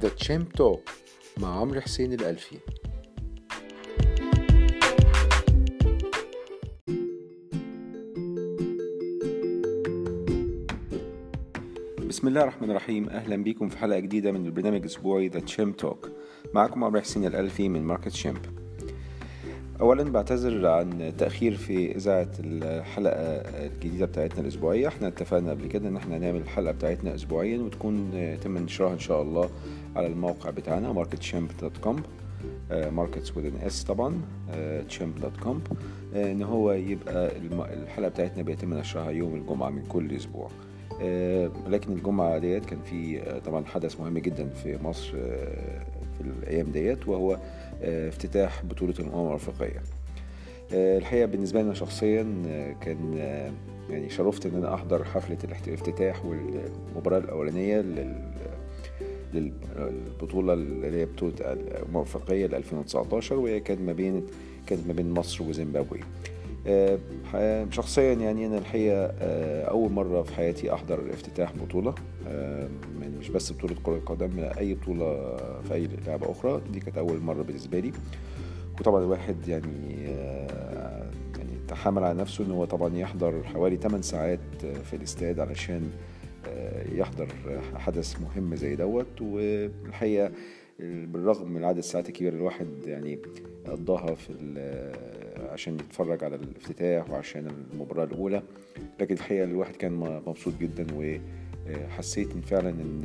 The Champ Talk مع عمرو حسين الألفي. بسم الله الرحمن الرحيم. أهلا بيكم في حلقة جديدة من البرنامج الأسبوعي The Champ Talk معكم عمرو حسين الألفي من Market Champ. اولا بعتذر عن تأخير في إذاعة الحلقة الجديدة بتاعتنا الأسبوعية. إحنا اتفقنا قبل كده إن إحنا نعمل الحلقة بتاعتنا اسبوعيا وتكون يتم نشرها إن شاء الله على الموقع بتاعنا marketchamp.com markets with s طبعا champ dot com إن هو يبقى الحلقة بتاعتنا بيتم نشرها يوم الجمعة من كل أسبوع. لكن الجمعة ديت كان في طبعا حدث مهم جدا في مصر في الأيام ديت وهو افتتاح بطولة الأمم الأفريقية. الحقيقة بالنسبة لنا شخصيا كان يعني شرفت إن أنا أحضر حفلة الافتتاح والمباراة الأولانية للبطولة اللي هي بطولة الأمم الأفريقية ل 2019 وهي كانت ما بين كانت ما بين مصر وزيمبابوي. شخصيا يعني أنا الحقيقة أول مرة في حياتي أحضر افتتاح بطولة مش بس بطولة كرة القدم أي بطولة في أي لعبة أخرى. دي كانت أول مرة بالنسبة لي. وطبعا الواحد يعني يعني تحمل على نفسه إن هو طبعا يحضر حوالي 8 ساعات في الاستاد علشان يحضر حدث مهم زي دوت. والحقيقة بالرغم من عدد الساعات الكبيرة الواحد يعني قضاها في عشان يتفرج على الافتتاح وعشان المباراة الأولى. لكن الحقيقة الواحد كان مبسوط جدا وحسيت إن فعلا إن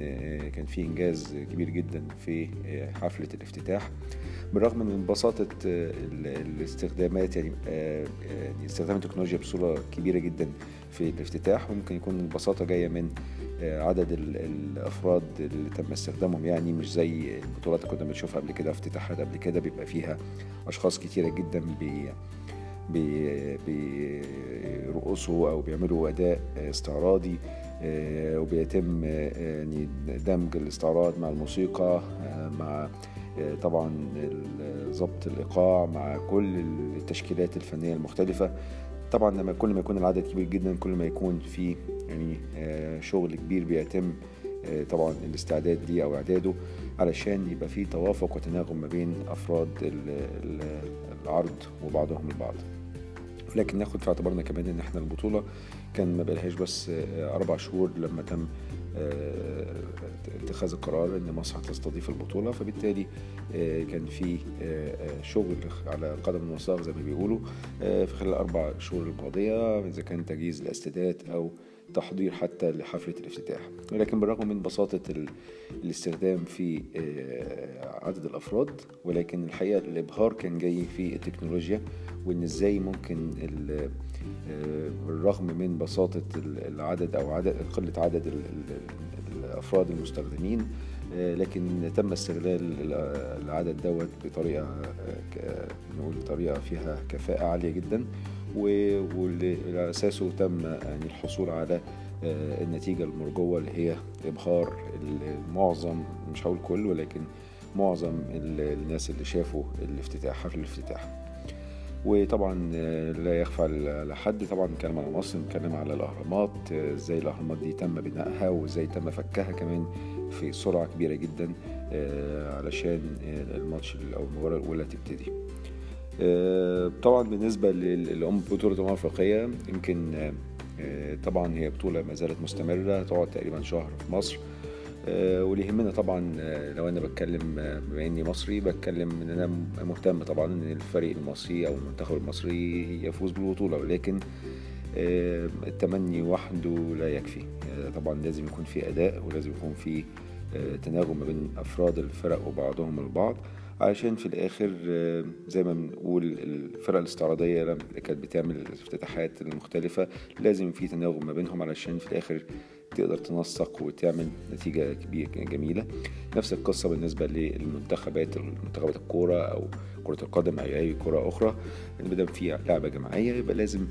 كان في إنجاز كبير جدا في حفلة الافتتاح. بالرغم من بساطة الاستخدامات يعني استخدام التكنولوجيا بصورة كبيرة جدا في الافتتاح وممكن يكون البساطة جاية من عدد الأفراد اللي تم استخدامهم. يعني مش زي البطولات اللي كنا بنشوفها قبل كده افتتاحات قبل كده بيبقى فيها أشخاص كتيرة جدا بي بيرقصوا أو بيعملوا أداء استعراضي. وبيتم يعني دمج الاستعراض مع الموسيقى مع طبعا ضبط الإيقاع مع كل التشكيلات الفنية المختلفة. طبعا لما كل ما يكون العدد كبير جدا كل ما يكون في يعني شغل كبير بيتم طبعا الاستعداد ليه أو إعداده علشان يبقى في توافق وتناغم ما بين أفراد العرض وبعضهم البعض. لكن ناخد في اعتبارنا كمان إن إحنا البطولة كان ما بقالهاش بس أربع شهور لما تم اتخاذ القرار إن مصر هتستضيف البطولة. فبالتالي كان في شغل على قدم وساق زي ما بيقولوا في خلال الاربع شهور الماضية إذا كان تجهيز الاستادات أو تحضير حتى لحفلة الافتتاح. ولكن بالرغم من بساطة الاستخدام في عدد الأفراد ولكن الحقيقة الإبهار كان جاي في التكنولوجيا وإن إزاي ممكن بالرغم من بساطة العدد أو عدد قلة عدد الأفراد المستخدمين لكن تم استغلال العدد دوت بطريقة نقول طريقة فيها كفاءة عالية جدا. واللي على أساسه تم يعني الحصول على النتيجة المرجوة اللي هي إبهار المعظم مش هقول كل ولكن معظم الناس اللي شافوا الافتتاح حفل الافتتاح. وطبعا لا يخفى على حد طبعا نتكلم على مصر نتكلم على الأهرامات إزاي الأهرامات دي تم بنائها وإزاي تم فكها كمان في سرعة كبيرة جدا علشان الماتش أو المباراة الأولى تبتدي. طبعا بالنسبة للأم بطولة الأمم الأفريقية يمكن طبعا هي بطولة ما زالت مستمرة تقعد تقريبا شهر في مصر. واللي يهمنا طبعا لو أنا بتكلم بما إني مصري بتكلم إن أنا مهتم طبعا إن الفريق المصري أو المنتخب المصري يفوز بالبطولة ولكن التمني وحده لا يكفي. طبعا لازم يكون في أداء ولازم يكون في تناغم ما بين أفراد الفرق وبعضهم البعض. علشان في الآخر زي ما بنقول الفرق الاستعراضية لما كانت بتعمل الافتتاحات المختلفه لازم في تناغم ما بينهم علشان في الآخر تقدر تنسق وتعمل نتيجة كبيرة جميلة. نفس القصة بالنسبة للمنتخبات منتخبات الكورة أو كرة القدم أو أي كره أخرى. إن دام في لعبة جماعية يبقى لازم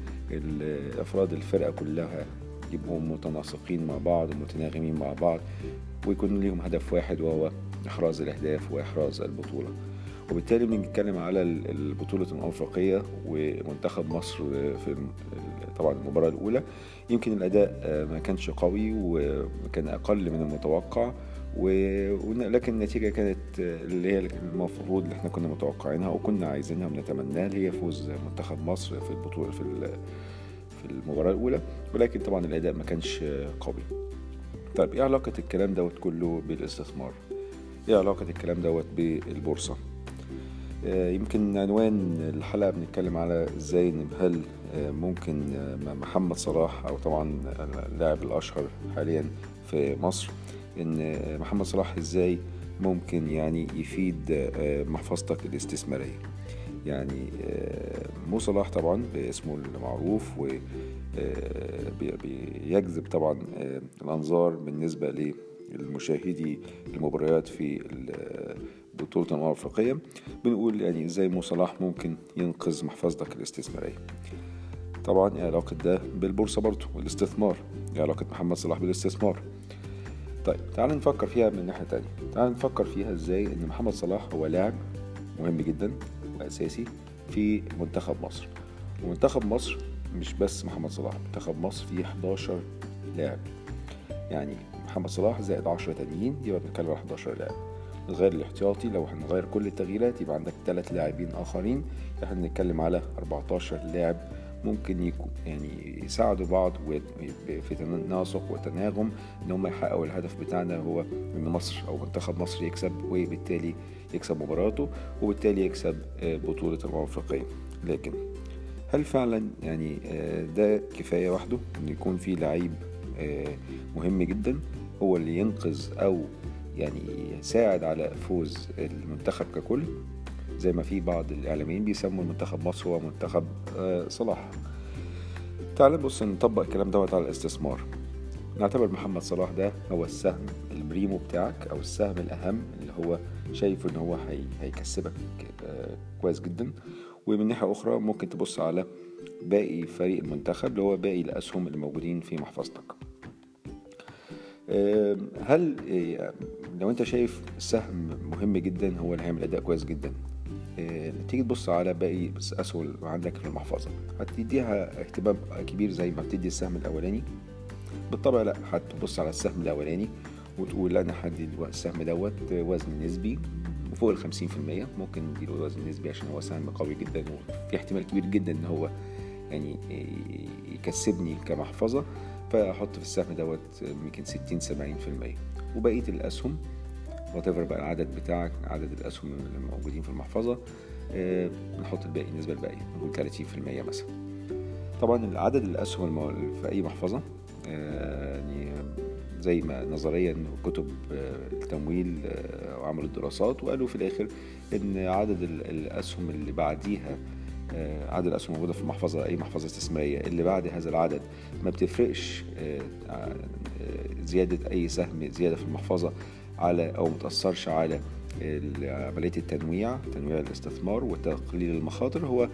افراد الفرقة كلها يبقوا متناسقين مع بعض ومتناغمين مع بعض ويكون ليهم هدف واحد وهو إحراز الأهداف وإحراز البطولة وبالتالي بنتكلم على البطولة الأفريقية ومنتخب مصر في طبعا المباراة الأولى يمكن الأداء ما كانش قوي وكان أقل من المتوقع ولكن النتيجة كانت اللي هي المفروض اللي إحنا كنا متوقعينها وكنا عايزينها ونتمناها اللي هي فوز منتخب مصر في البطولة في في المباراة الأولى ولكن طبعا الأداء ما كانش قوي. طيب إيه علاقة الكلام دوت كله بالاستثمار؟ إيه علاقة الكلام دوت بالبورصة؟ يمكن عنوان الحلقة بنتكلم على إزاي هل ممكن محمد صلاح أو طبعا اللاعب الأشهر حاليا في مصر إن محمد صلاح إزاي ممكن يعني يفيد محفظتك الاستثمارية يعني مو صلاح طبعا باسمه المعروف و بيجذب طبعا الأنظار بالنسبة للمشاهدي المباريات في بطولة الأمم الأفريقية. بنقول يعني إزاي مو صلاح ممكن ينقذ محفظتك الاستثمارية. طبعا علاقة ده بالبورصة برضه والاستثمار علاقة محمد صلاح بالاستثمار. طيب تعال نفكر فيها من ناحية تانية. تعال نفكر فيها إزاي إن محمد صلاح هو لاعب مهم جدا وأساسي في منتخب مصر. ومنتخب مصر مش بس محمد صلاح منتخب مصر فيه 11 لاعب. يعني محمد صلاح زائد 10 تانيين يبقى بنتكلم على 11 لاعب. نغير الاحتياطي لو هنغير كل التغييرات يبقى عندك ثلاث لاعبين آخرين. إحنا بنتكلم على 14 لاعب ممكن يكون يعني يساعدوا بعض في تناسق وتناغم إن هم يحققوا الهدف بتاعنا هو إن مصر أو منتخب مصر يكسب وبالتالي يكسب مباراته وبالتالي يكسب بطولة الأمم الأفريقية. لكن هل فعلا يعني ده كفاية وحده؟ إن يكون في لعيب مهم جدا. هو اللي ينقذ أو يعني يساعد على فوز المنتخب ككل. زي ما في بعض الإعلاميين بيسموا المنتخب مصر هو منتخب صلاح. تعال نبص نطبق الكلام دوت على الاستثمار. نعتبر محمد صلاح ده هو السهم البريمو بتاعك أو السهم الأهم اللي هو شايفه إن هو هي هيكسبك كويس جدا. ومن ناحية أخرى ممكن تبص على باقي فريق المنتخب اللي هو باقي الأسهم اللي موجودين في محفظتك. هل لو انت شايف سهم مهم جدا هو اللي هيعمل أداء كويس جدا تيجي تبص على باقي أسهم عندك في المحفظة هتديها اهتمام كبير زي ما بتدي السهم الأولاني؟ بالطبع لا هتبص على السهم الأولاني وتقول لا أنا هدي السهم دوت وزن نسبي وفوق ال 50% ممكن نديله وزن نسبي عشان هو سهم قوي جدا وفي احتمال كبير جدا إن هو يعني يكسبني كمحفظة. فأحط في السهم دوت يمكن 60 70% وبقية الأسهم وات بقى العدد بتاعك عدد الأسهم اللي موجودين في المحفظة أه نحط الباقي النسبة الباقية نقول 30% مثلا. طبعا عدد الأسهم في أي محفظة أه يعني زي ما نظريا كتب التمويل وعملوا الدراسات وقالوا في الآخر إن عدد الأسهم اللي بعديها عدد الاسهم موجودة في المحفظه أي محفظة استثمارية اللي بعد هذا العدد ما بتفرقش زيادة أي سهم زيادة في المحفظة على أو متاثرش على عملية التنويع تنويع الاستثمار وتقليل المخاطر هو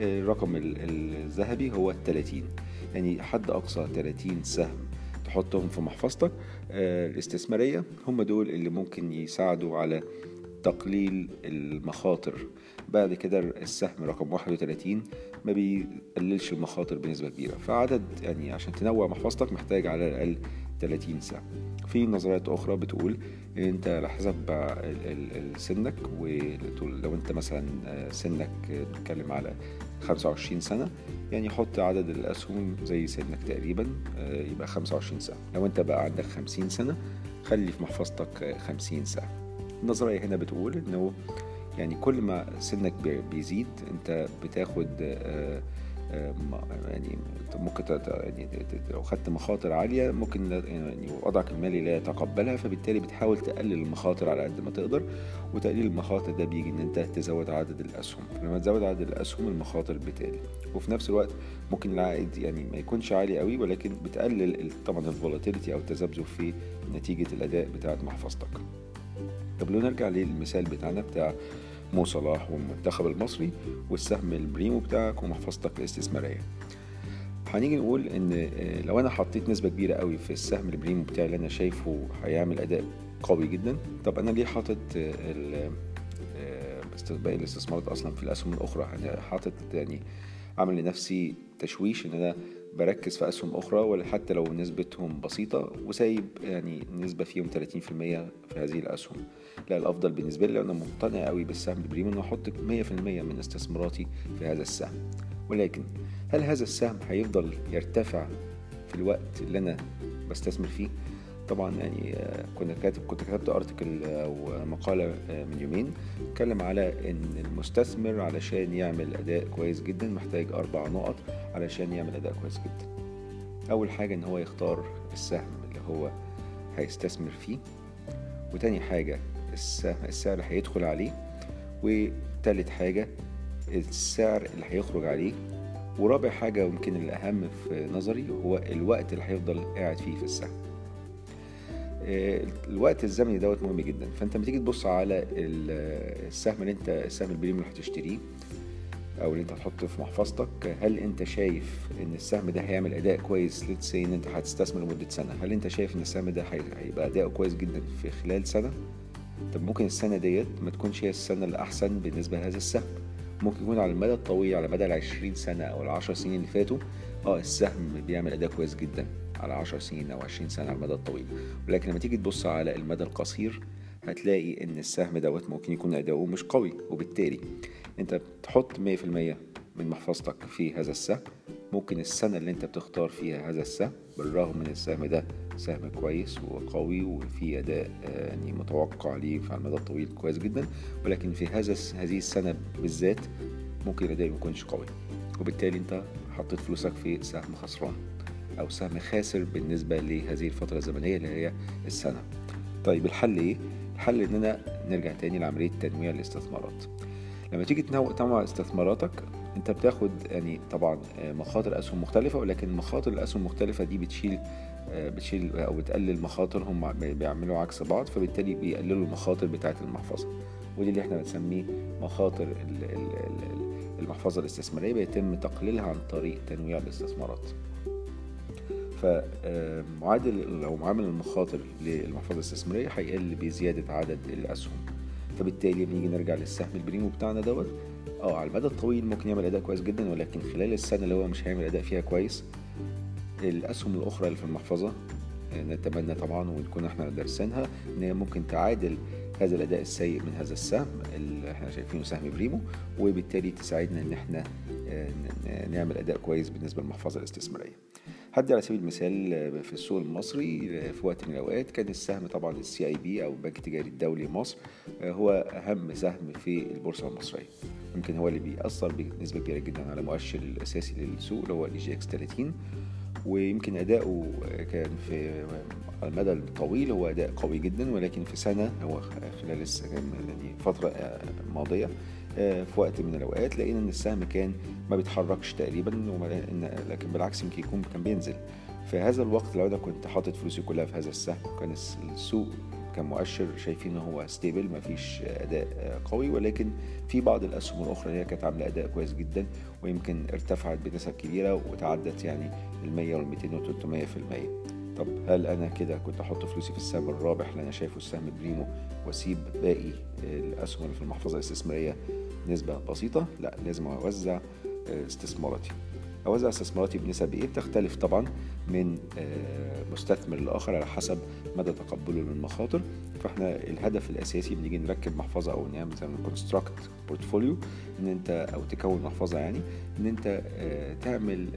الرقم الذهبي هو 30 يعني حد أقصى 30 سهم تحطهم في محفظتك الاستثمارية هم دول اللي ممكن يساعدوا على تقليل المخاطر. بعد كده السهم رقم 31 ما بيقللش المخاطر بنسبة كبيرة. فعدد يعني عشان تنوع محفظتك محتاج على الأقل 30 سهم. في نظريات أخرى بتقول أنت على حسب سنك ولو أنت مثلا سنك بنتكلم على 25 سنة يعني حط عدد الأسهم زي سنك تقريبا يبقى 25 سهم. لو أنت بقى عندك 50 سنة خلي في محفظتك 50 سهم. النظرية هنا بتقول إنه يعني كل ما سنك بيزيد أنت بتاخد يعني ممكن يعني لو خدت مخاطر عالية ممكن يعني وضعك المالي لا يتقبلها فبالتالي بتحاول تقلل المخاطر على قد ما تقدر وتقليل المخاطر ده بيجي إن أنت تزود عدد الأسهم. لما تزود عدد الأسهم المخاطر بتقل وفي نفس الوقت ممكن العائد يعني ما يكونش عالي قوي ولكن بتقلل طبعا ال volatility أو التذبذب في نتيجة الأداء بتاعة محفظتك. طب لو نرجع للمثال بتاعنا بتاع مو صلاح والمنتخب المصري والسهم البريمو بتاعك ومحفظتك الاستثمارية. هنيجي نقول إن لو أنا حطيت نسبة كبيرة قوي في السهم البريمو بتاعي اللي أنا شايفه هيعمل أداء قوي جدا طب أنا ليه حاطط باقي الاستثمارات أصلا في الأسهم الأخرى؟ أنا حاطط يعني عامل لنفسي تشويش إن أنا بركز في أسهم أخرى ولا حتى لو نسبتهم بسيطة وسايب يعني نسبة فيهم 30% في هذه الأسهم. لا الأفضل بالنسبة لي أنا مقتنع قوي بالسهم البريميوم أحط 100% من استثماراتي في هذا السهم. ولكن هل هذا السهم هيفضل يرتفع في الوقت اللي أنا بستثمر فيه؟ طبعا يعني آه، كنا كاتب كنت كتبت ارتكل أو مقاله آه، من يومين اتكلم على إن المستثمر علشان يعمل أداء كويس جدا محتاج أربع نقط علشان يعمل أداء كويس جدا. أول حاجة إن هو يختار السهم اللي هو هيستثمر فيه وتاني حاجة السهم السعر اللي هيدخل عليه وتالت حاجة السعر اللي هيخرج عليه ورابع حاجة يمكن الأهم في نظري هو الوقت اللي هيفضل قاعد فيه في السهم. آه، الوقت الزمني دوت مهم جدا. فأنت لما تيجي تبص على السهم اللي انت السهم البريمو اللي هتشتريه أو اللي أنت هتحطه في محفظتك هل أنت شايف إن السهم ده هيعمل أداء كويس؟ let's say إن أنت هتستثمر لمدة سنة. هل أنت شايف إن السهم ده هيبقى أداؤه كويس جدا في خلال سنة؟ طب ممكن السنة ديت ما تكونش هي السنة الأحسن بالنسبة لهذا السهم. ممكن يكون على المدى الطويل على مدى العشرين سنة أو العشر سنين اللي فاتوا آه السهم بيعمل أداء كويس جدا. على عشر سنين أو عشرين سنة على المدى الطويل. ولكن لما تيجي تبص على المدى القصير هتلاقي إن السهم دوت ممكن يكون أداؤه مش قوي. وبالتالي أنت تحط مية في المية من محفظتك في هذا السهم. ممكن السنة اللي أنت بتختار فيها هذا السهم بالرغم من السهم ده سهم كويس وقوي وفي أداء آه، يعني متوقع ليه على المدى الطويل كويس جدا ولكن في هذا هذه السنة بالذات ممكن الأداء ما يكونش قوي. وبالتالي أنت حطيت فلوسك في سهم خسران. أو سهم خاسر بالنسبة لهذه الفترة الزمنية اللي هي السنة. طيب الحل إيه؟ الحل إننا نرجع تاني لعملية تنويع الاستثمارات. لما تيجي تنوع استثماراتك أنت بتاخد يعني طبعا آه، مخاطر أسهم مختلفة ولكن مخاطر الأسهم المختلفة دي بتشيل آه، بتشيل أو بتقلل مخاطر هم بيعملوا عكس بعض فبالتالي بيقللوا المخاطر بتاعه المحفظة. ودي اللي إحنا بنسميه مخاطر المحفظة الاستثمارية بيتم تقليلها عن طريق تنويع الاستثمارات. فمعادل لو معامل المخاطر للمحفظة الاستثمارية هيقل بزيادة عدد الأسهم. فبالتالي بنيجي نرجع للسهم البريمو بتاعنا دوت آه على المدى الطويل ممكن يعمل أداء كويس جدا ولكن خلال السنة اللي هو مش هيعمل أداء فيها كويس الأسهم الأخرى اللي في المحفظة آه، نتمنى طبعا ونكون إحنا دارسينها إن هي ممكن تعادل هذا الأداء السيء من هذا السهم اللي إحنا شايفينه سهم بريمو وبالتالي تساعدنا إن إحنا آه، نعمل أداء كويس بالنسبة للمحفظة الاستثمارية. هدي على سبيل المثال في السوق المصري في وقت من الأوقات كان السهم طبعا ال CIB أو البنك التجاري الدولي مصر آه، هو أهم سهم في البورصة المصرية. يمكن هو اللي بيأثر بنسبة كبيرة جدا على مؤشر الأساسي للسوق اللي هو ال EGX 30 ويمكن أداؤه كان في المدى الطويل هو أداء قوي جدا ولكن في سنة هو خلال يعني ماضيه آه، في وقت من الأوقات لقينا إن السهم كان ما بيتحركش تقريبا لكن بالعكس يمكن يكون كان بينزل. في هذا الوقت لو أنا كنت حاطط فلوسي كلها في هذا السهم. كان السوق كان مؤشر شايفين إن هو ستيبل ما فيش أداء آه، قوي. ولكن في بعض الأسهم الأخرى هي كانت عاملة أداء كويس جدا ويمكن ارتفعت بنسب كبيرة وتعدت يعني ال 100 وال 200 وال 300% طب هل أنا كده كنت أحط فلوسي في السهم الرابح اللي أنا شايفه السهم بريمو وأسيب باقي الأسهم اللي في المحفظة الإستثمارية نسبة بسيطة لا لازم أوزع آه، استثماراتي. أوزع استثماراتي بنسب إيه؟ بتختلف طبعا من آه، مستثمر لآخر على حسب مدى تقبله للمخاطر فإحنا الهدف الأساسي بنيجي نركب محفظة أو نعمل ما construct بورتفوليو إن أنت أو تكون محفظة يعني إن أنت آه، تعمل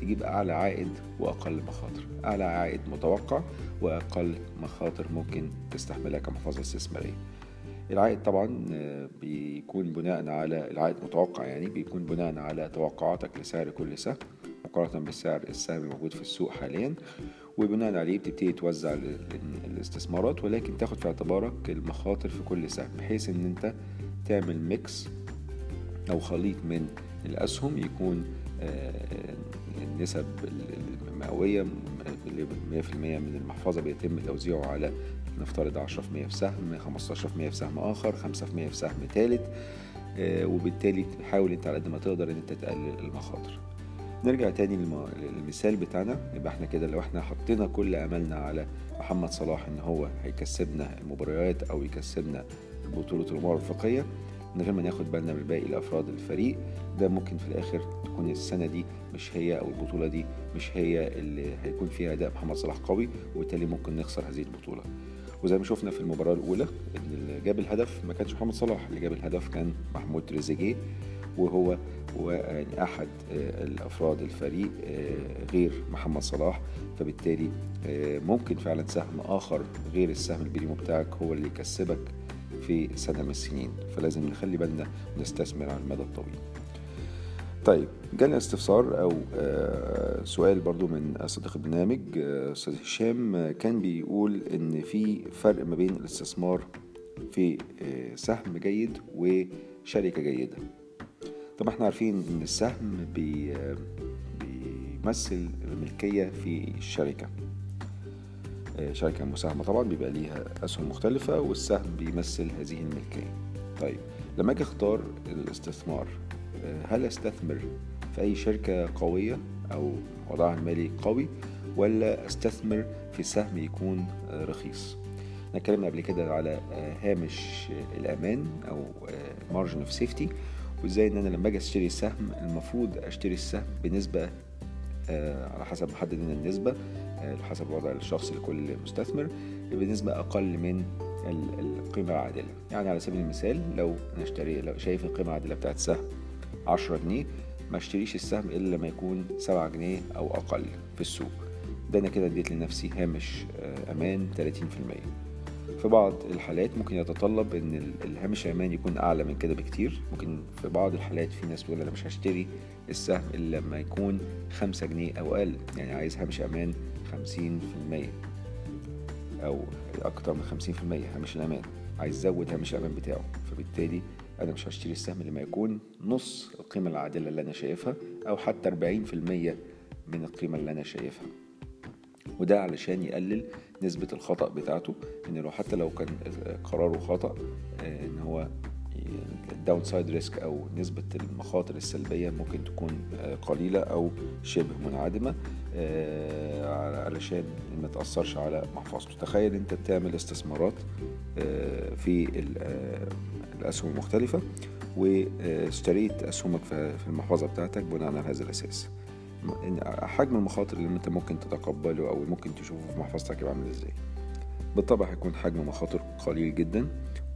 تجيب أعلى عائد وأقل مخاطر. أعلى عائد متوقع وأقل مخاطر ممكن تستحملها كمحفظة استثمارية. العائد طبعا بيكون بناء على العائد متوقع يعني بيكون بناء على توقعاتك لسعر كل سهم مقارنة بسعر السهم الموجود في السوق حاليا وبناء عليه بتبتدي توزع الاستثمارات ولكن تاخد في اعتبارك المخاطر في كل سهم بحيث إن أنت تعمل ميكس أو خليط من الأسهم يكون آه، النسب المئوية 100% من المحفظة بيتم توزيعه على نفترض 10% في سهم 15% في سهم آخر 5% في سهم ثالث آه، وبالتالي تحاول انت على قد ما تقدر ان انت تقلل المخاطر. نرجع تاني للمثال بتاعنا. يبقى إحنا كده لو إحنا حطينا كل أملنا على محمد صلاح ان هو هيكسبنا المباريات أو يكسبنا بطولة الأمم الأفريقية من غير ما ناخد بالنا من باقي الأفراد الفريق. ده ممكن في الآخر تكون السنة دي مش هي أو البطولة دي مش هي اللي هيكون فيها أداء محمد صلاح قوي وبالتالي ممكن نخسر هذه البطولة. وزي ما شفنا في المباراة الأولى إن اللي جاب الهدف ما كانش محمد صلاح اللي جاب الهدف كان محمود تريزيجيه وهو أحد الأفراد الفريق غير محمد صلاح. فبالتالي ممكن فعلا سهم آخر غير السهم البريمو بتاعك هو اللي يكسبك في سنة من السنين. فلازم نخلي بالنا ونستثمر على المدى الطويل. طيب جالنا استفسار أو سؤال برضو من صديق البرنامج أستاذ هشام كان بيقول إن في فرق ما بين الاستثمار في سهم جيد وشركة جيدة. طبعا إحنا عارفين إن السهم بي بيمثل الملكية في الشركة شركة مساهمة طبعا بيبقى ليها أسهم مختلفة والسهم بيمثل هذه الملكية. طيب لما أجي أختار الاستثمار هل أستثمر في أي شركة قوية أو وضعها المالي قوي ولا أستثمر في سهم يكون رخيص؟ إحنا اتكلمنا قبل كده على هامش الأمان أو margin of safety وإزاي إن أنا لما أجي أشتري سهم المفروض أشتري السهم بنسبة على حسب محدد لنا النسبة حسب وضع الشخص لكل مستثمر بنسبة أقل من القيمة العادلة. يعني على سبيل المثال لو أنا اشتري لو شايف القيمة العادلة بتاعت سهم 10 جنيه ما اشتريش السهم إلا لما يكون 7 جنيه أو أقل في السوق. ده أنا كده اديت لنفسي هامش أمان 30% في بعض الحالات ممكن يتطلب إن الهامش الأمان يكون أعلى من كده بكتير. ممكن في بعض الحالات في ناس بتقول أنا مش هشتري السهم إلا لما يكون خمسة جنيه أو أقل. يعني عايز هامش أمان خمسين في المية أو أكتر من خمسين في المية هامش الأمان. عايز أزود هامش الأمان بتاعه. فبالتالي أنا مش هشتري السهم لما يكون نص القيمة العادلة اللي أنا شايفها أو حتى أربعين في المية من القيمة اللي أنا شايفها. وده علشان يقلل نسبة الخطأ بتاعته إن لو حتى لو كان قراره خطأ إن هو ال downside risk أو نسبة المخاطر السلبية ممكن تكون قليلة أو شبه منعدمة علشان ما تأثرش على محفظته. تخيل أنت بتعمل استثمارات في الأسهم المختلفة واشتريت أسهمك في المحفظة بتاعتك بناء على هذا الأساس. حجم المخاطر اللي أنت ممكن تتقبله أو ممكن تشوفه في محفظتك يبقى عامل إزاي. بالطبع هيكون حجم مخاطر قليل جدا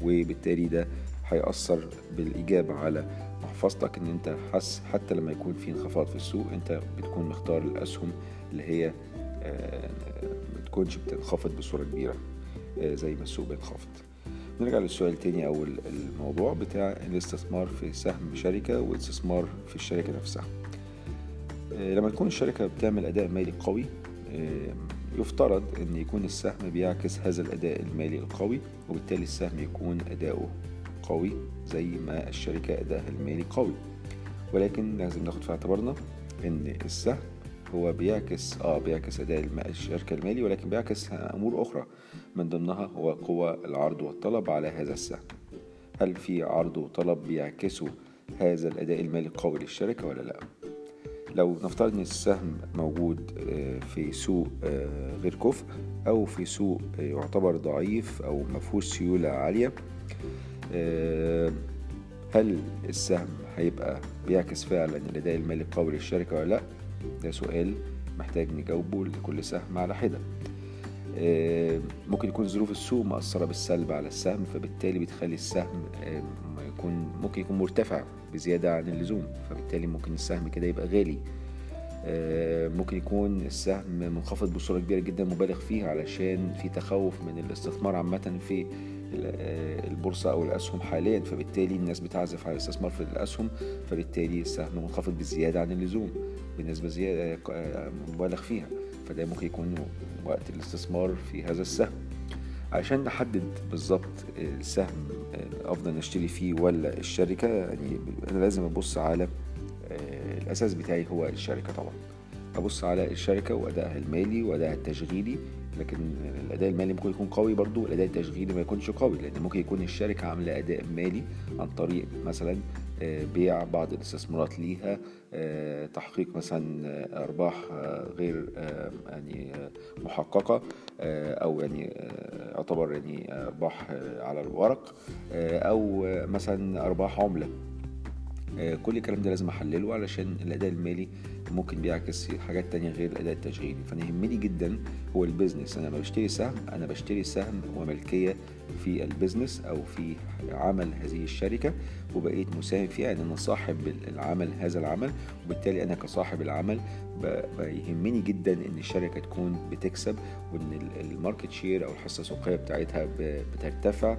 وبالتالي ده هيأثر بالإيجاب على محفظتك إن أنت حس حتى لما يكون في انخفاض في السوق أنت بتكون مختار الأسهم اللي هي ما تكونش بتنخفض بصورة كبيرة زي ما السوق بينخفض. نرجع للسؤال تاني أو الموضوع بتاع الاستثمار في سهم شركة والاستثمار في الشركة نفسها. لما تكون الشركة بتعمل أداء مالي قوي يفترض أن يكون السهم بيعكس هذا الأداء المالي القوي وبالتالي السهم يكون أداؤه قوي زي ما الشركة أدائها المالي قوي. ولكن لازم ناخد في اعتبارنا أن السهم هو بيعكس آه بيعكس أداء الشركة المالي ولكن بيعكس أمور أخرى. من ضمنها هو قوى العرض والطلب على هذا السهم. هل في عرض وطلب بيعكسوا هذا الأداء المالي القوي للشركة ولا لا؟ لو نفترض إن السهم موجود في سوق غير كفء أو في سوق يعتبر ضعيف أو مفهوش سيولة عالية هل السهم هيبقى بيعكس فعلا الأداء المالي القوي للشركة ولا لا؟ ده سؤال محتاج نجاوبه لكل سهم على حدة. ممكن يكون ظروف السوق مأثرة بالسلب على السهم فبالتالي بتخلي السهم يكون ممكن يكون مرتفع بزيادة عن اللزوم فبالتالي ممكن السهم كده يبقى غالي. ممكن يكون السهم منخفض بصورة كبيرة جدا مبالغ فيها علشان في تخوف من الاستثمار عامة في البورصة أو الأسهم حاليا فبالتالي الناس بتعزف على الاستثمار في الأسهم فبالتالي السهم منخفض بزيادة عن اللزوم بنسبة زيادة مبالغ فيها. فده ممكن يكون وقت الاستثمار في هذا السهم. عشان نحدد بالظبط السهم الافضل نشتري فيه ولا الشركة يعني أنا لازم أبص على الأساس بتاعي هو الشركة طبعا. أبص على الشركة وأدائها المالي وأدائها التشغيلي لكن الأداء المالي ممكن يكون قوي برضو الأداء التشغيلي ما يكونش قوي لأن ممكن يكون الشركة عاملة أداء مالي عن طريق مثلا بيع بعض الاستثمارات ليها تحقيق مثلا أرباح غير يعني محققة أو يعني يعتبر يعني أرباح على الورق أو مثلا أرباح عملة. كل الكلام ده لازم أحلله علشان الأداء المالي ممكن بيعكس حاجات تانية غير الأداء التشغيلي. فأنا يهمني جدا هو ال business. أنا لما بشتري سهم أنا بشتري سهم وملكية في ال business أو في عمل هذه الشركة وبقيت مساهم فيها يعني أنا صاحب العمل هذا العمل وبالتالي أنا كصاحب العمل يهمني جدا إن الشركة تكون بتكسب وإن ال market share أو الحصة السوقية بتاعتها بترتفع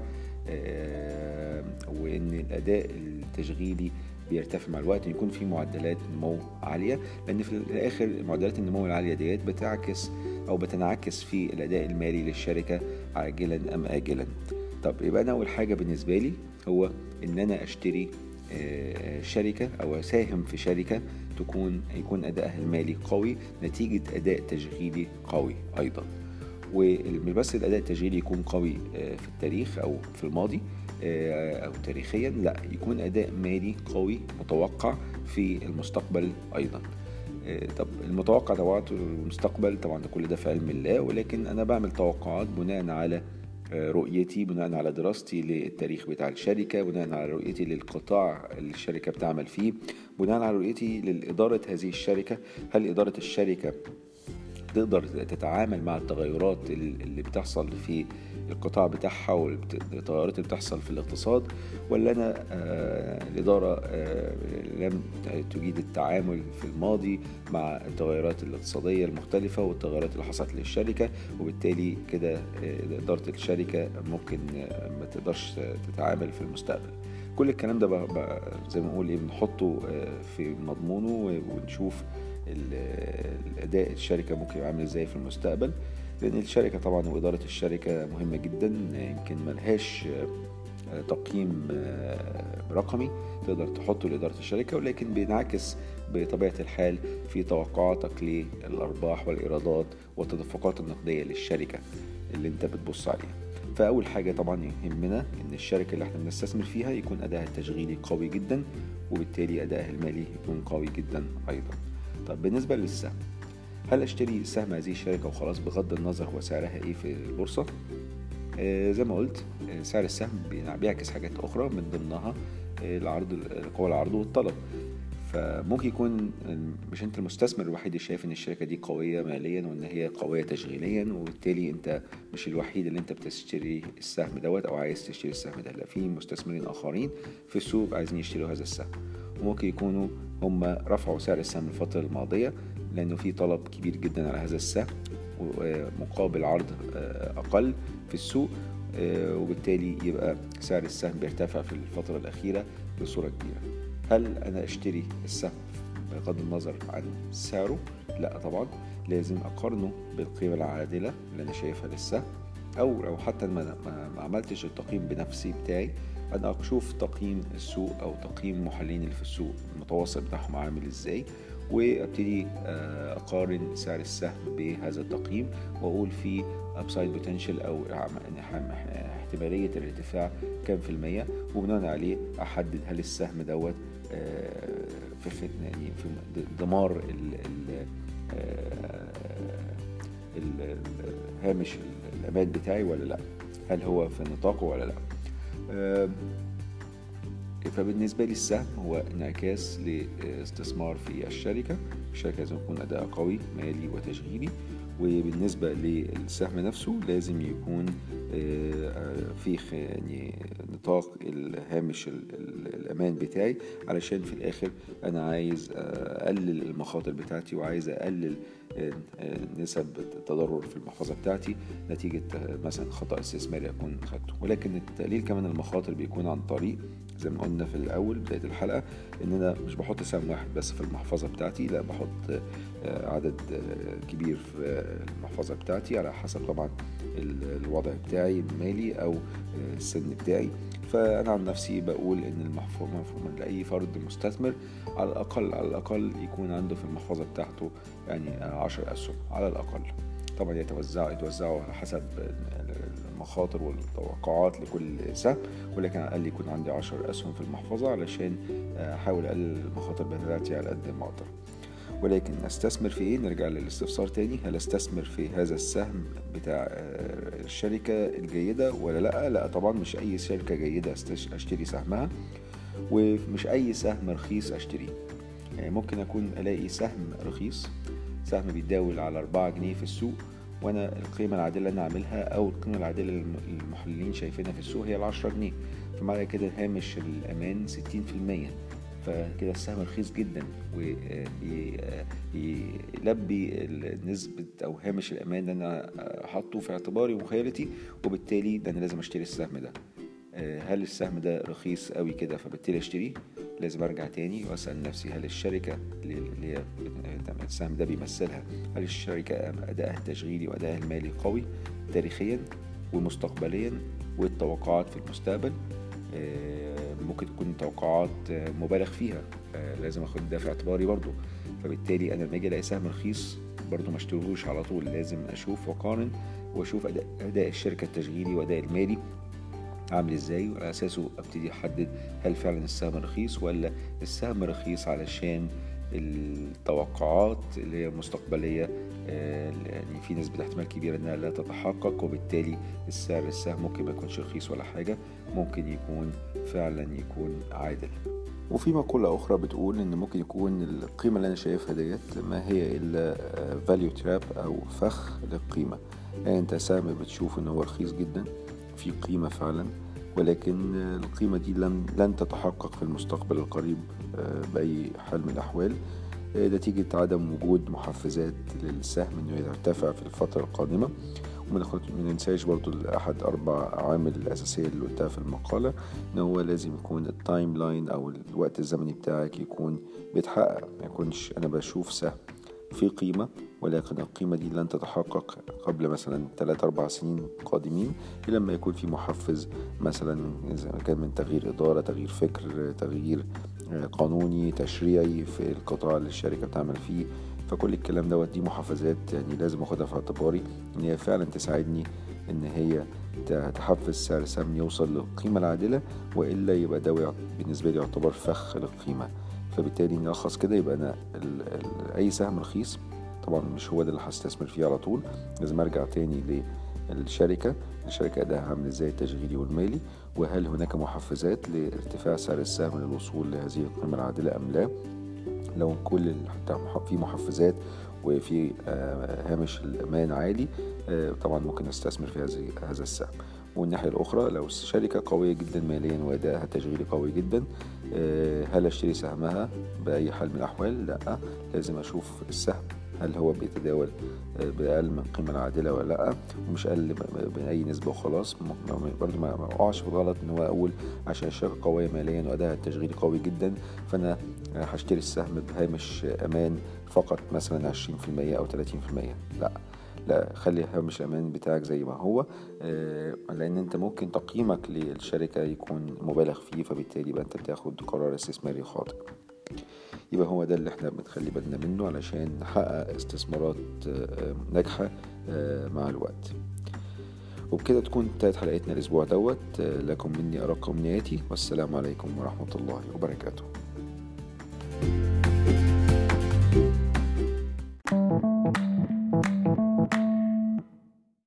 وإن الأداء التشغيلي بيرتفع مع الوقت يكون في معدلات نمو عالية لأن في الآخر معدلات النمو العالية ديت بتعكس أو بتنعكس في الأداء المالي للشركة عاجلا أم اجلا. طب يبقى أنا أول حاجة بالنسبة لي هو إن أنا أشتري شركة أو أساهم في شركة تكون يكون أدائها المالي قوي نتيجة أداء تشغيلي قوي أيضا. ومش بس الأداء التشغيلي يكون قوي في التاريخ أو في الماضي أو تاريخيا لا يكون أداء مالي قوي متوقع في المستقبل أيضا. طب المتوقع طبعا المستقبل طبعا كل ده في علم الله ولكن أنا بعمل توقعات بناء على رؤيتي بناء على دراستي للتاريخ بتاع الشركة بناء على رؤيتي للقطاع اللي الشركة بتعمل فيه بناء على رؤيتي لإدارة هذه الشركة. هل إدارة الشركة تقدر تتعامل مع التغيرات اللي بتحصل في القطاع بتاعها والتغيرات اللي بتحصل في الاقتصاد ولا أنا آه الإدارة آه لم تجيد التعامل في الماضي مع التغيرات الاقتصادية المختلفة والتغيرات اللي حصلت للشركة؟ وبالتالي كده آه إدارة الشركة ممكن ما تقدرش تتعامل في المستقبل. كل الكلام ده زي ما نقول إيه بنحطه في مضمونه ونشوف الأداء الشركة ممكن يبقى عامل إزاي في المستقبل؟ لأن الشركة طبعا وإدارة الشركة مهمة جدا يمكن ملهاش تقييم رقمي تقدر تحطه لإدارة الشركة ولكن بينعكس بطبيعة الحال في توقعاتك للأرباح والإيرادات والتدفقات النقدية للشركة اللي أنت بتبص عليها. فأول حاجة طبعا يهمنا إن الشركة اللي إحنا بنستثمر فيها يكون أدائها التشغيلي قوي جدا وبالتالي أدائها المالي يكون قوي جدا أيضا. طب بالنسبة للسهم هل أشتري سهم هذه الشركة وخلاص بغض النظر هو سعرها إيه في البورصة؟ آه زي ما قلت آه سعر السهم بيعكس حاجات أخرى من ضمنها آه العرض قوى العرض والطلب. فممكن يكون مش أنت المستثمر الوحيد اللي شايف إن الشركة دي قوية ماليا وإن هي قوية تشغيليا وبالتالي أنت مش الوحيد اللي أنت بتشتري السهم دوت أو عايز تشتري السهم ده. لا في مستثمرين آخرين في السوق عايزين يشتروا هذا السهم. وممكن يكونوا هم رفعوا سعر السهم الفترة الماضية لأنه في طلب كبير جدا على هذا السهم مقابل عرض أقل في السوق وبالتالي يبقى سعر السهم بيرتفع في الفترة الأخيرة بصورة كبيرة. هل أنا أشتري السهم بغض النظر عن سعره؟ لا طبعا. لازم أقارنه بالقيمة العادلة اللي أنا شايفها للسهم أو لو حتى ما عملتش التقييم بنفسي بتاعي أنا أشوف تقييم السوق أو تقييم المحللين اللي في السوق المتوسط بتاعهم عامل إزاي؟ وأبتدي أقارن سعر السهم بهذا التقييم وأقول في upside potential أو احتمالية الارتفاع كام في المية؟ وبناء عليه أحدد هل السهم دوت في يعني في مضمار ال ال هامش الامان بتاعي ولا لأ؟ هل هو في نطاقه ولا لأ؟ فبالنسبه لي السهم هو انعكاس لاستثمار في الشركة الشركة لازم يكون أداء قوي مالي وتشغيلي. وبالنسبة للسهم نفسه لازم يكون في يعني نطاق الهامش الأمان بتاعي. علشان في الآخر أنا عايز أقلل المخاطر بتاعتي وعايز أقلل نسب التضرر في المحفظة بتاعتي نتيجة مثلا خطأ استثماري أكون خدته. ولكن التقليل كمان المخاطر بيكون عن طريق زي ما قلنا في الأول بداية الحلقة إن أنا مش بحط سهم واحد بس في المحفظة بتاعتي لا بحط عدد كبير في المحفظة بتاعتي على حسب طبعا الوضع بتاعي المالي أو السن بتاعي. فأنا عن نفسي بقول إن المفروض لأي فرد مستثمر على الأقل على الأقل يكون عنده في المحفظة بتاعته يعني عشر أسهم على الأقل. طبعا يتوزعوا يتوزعوا على حسب المخاطر والتوقعات لكل سهم ولكن على الأقل يكون عندي عشر أسهم في المحفظة علشان أحاول أقلل المخاطر بتاعتي على قد ما أقدر. ولكن أستثمر في إيه؟ نرجع للاستفسار تاني. هل أستثمر في هذا السهم بتاع آه، الشركة الجيدة ولا لأ؟ لأ طبعا مش أي شركة جيدة أشتري سهمها ومش أي سهم رخيص أشتريه. يعني ممكن أكون ألاقي سهم رخيص سهم بيتداول على 4 جنيه في السوق وأنا القيمة العادله اللي أنا عاملها أو القيمة العادله اللي المحللين شايفينها في السوق هي ال 10 جنيه. فمعنى كده هامش الأمان 60% فكده السهم رخيص جدا ويلبي نسبة أو هامش الأمان اللي أنا حاطه في اعتباري ومخيلتي وبالتالي ده أنا لازم أشتري السهم ده. هل السهم ده رخيص قوي كده فبالتالي أشتريه؟ لازم أرجع تاني وأسأل نفسي هل الشركة اللي هي السهم ده بيمثلها هل الشركة ادائها التشغيلي وادائها المالي قوي تاريخيا ومستقبليا والتوقعات في المستقبل؟ آه، ممكن تكون توقعات مبالغ فيها. آه، لازم أخد ده في اعتباري برضو. فبالتالي أنا لما أجي ألاقي سهم رخيص برضو ما أشتريهوش على طول لازم أشوف وأقارن وأشوف أداء, الشركة التشغيلي وأداء المالي عامل إزاي؟ وعلى أساسه أبتدي أحدد هل فعلا السهم رخيص ولا السهم رخيص علشان التوقعات اللي هي مستقبلية آه، يعني في نسبة احتمال كبير إنها لا تتحقق وبالتالي السعر السهم ممكن ما يكونش رخيص ولا حاجة ممكن يكون فعلا يكون عادل. وفي مقولة أخرى بتقول إن ممكن يكون القيمة اللي أنا شايفها ديت ما هي إلا فاليو تراب أو فخ للقيمة. يعني أنت سهم بتشوف إن هو رخيص جدا؟ في قيمة فعلا ولكن القيمة دي لن, لن تتحقق في المستقبل القريب آه، بأي حال من الأحوال. آه، نتيجة عدم وجود محفزات للسهم إنه يرتفع في الفترة القادمة. وما ننساش برضو أحد أربع عوامل الأساسية اللي قلتها في المقالة إن هو لازم يكون ال timeline أو الوقت الزمني بتاعك يكون بيتحقق ما يكونش أنا بشوف سهم. في قيمة ولكن القيمة دي لن تتحقق قبل مثلا 3 أربع سنين قادمين إلا لما يكون في محفز مثلا إذا كان من تغيير إدارة تغيير فكر تغيير آه، قانوني تشريعي في القطاع اللي الشركة بتعمل فيه. فكل الكلام دوت دي محفزات يعني لازم أخدها في اعتباري إن هي فعلا تساعدني إن هي تحفز سعر السهم يوصل للقيمة العادلة وإلا يبقى ده بالنسبة لي يعتبر فخ للقيمة. فبالتالي نلخص كده يبقى أنا ال ال أي سهم رخيص طبعا مش هو ده اللي هستثمر فيه على طول لازم أرجع تاني للشركة. الشركة أداها عامل إزاي؟ التشغيلي والمالي. وهل هناك محفزات لارتفاع سعر السهم للوصول لهذه القيمة العادلة أم لا؟ لو كل في محفزات وفي آه، هامش الأمان عالي آه، طبعا ممكن أستثمر في هذا السهم. والناحية الأخرى لو الشركة قوية جدا ماليا وأدائها التشغيلي قوي جدا هل أشتري سهمها بأي حال من الأحوال؟ لأ. لازم أشوف السهم هل هو بيتداول آه، بأقل من القيمة العادلة ولا لأ ومش أقل بأي نسبة وخلاص. برضه ما أقعش في غلط إن هو أقول عشان الشركة قوية ماليا وأدائها التشغيلي قوي جدا فأنا هشتري السهم بهامش أمان فقط مثلا 20% أو 30% لأ. لا خلي هامش الأمان بتاعك زي ما هو آه، لأن أنت ممكن تقييمك للشركة يكون مبالغ فيه فبالتالي يبقى أنت بتاخد قرار استثماري خاطئ. يبقى هو ده اللي إحنا بنخلي بالنا منه علشان نحقق استثمارات آه، ناجحة آه، مع الوقت. وبكده تكون انتهت حلقتنا الأسبوع دوت. لكم مني ارق امنياتي والسلام عليكم ورحمة الله وبركاته.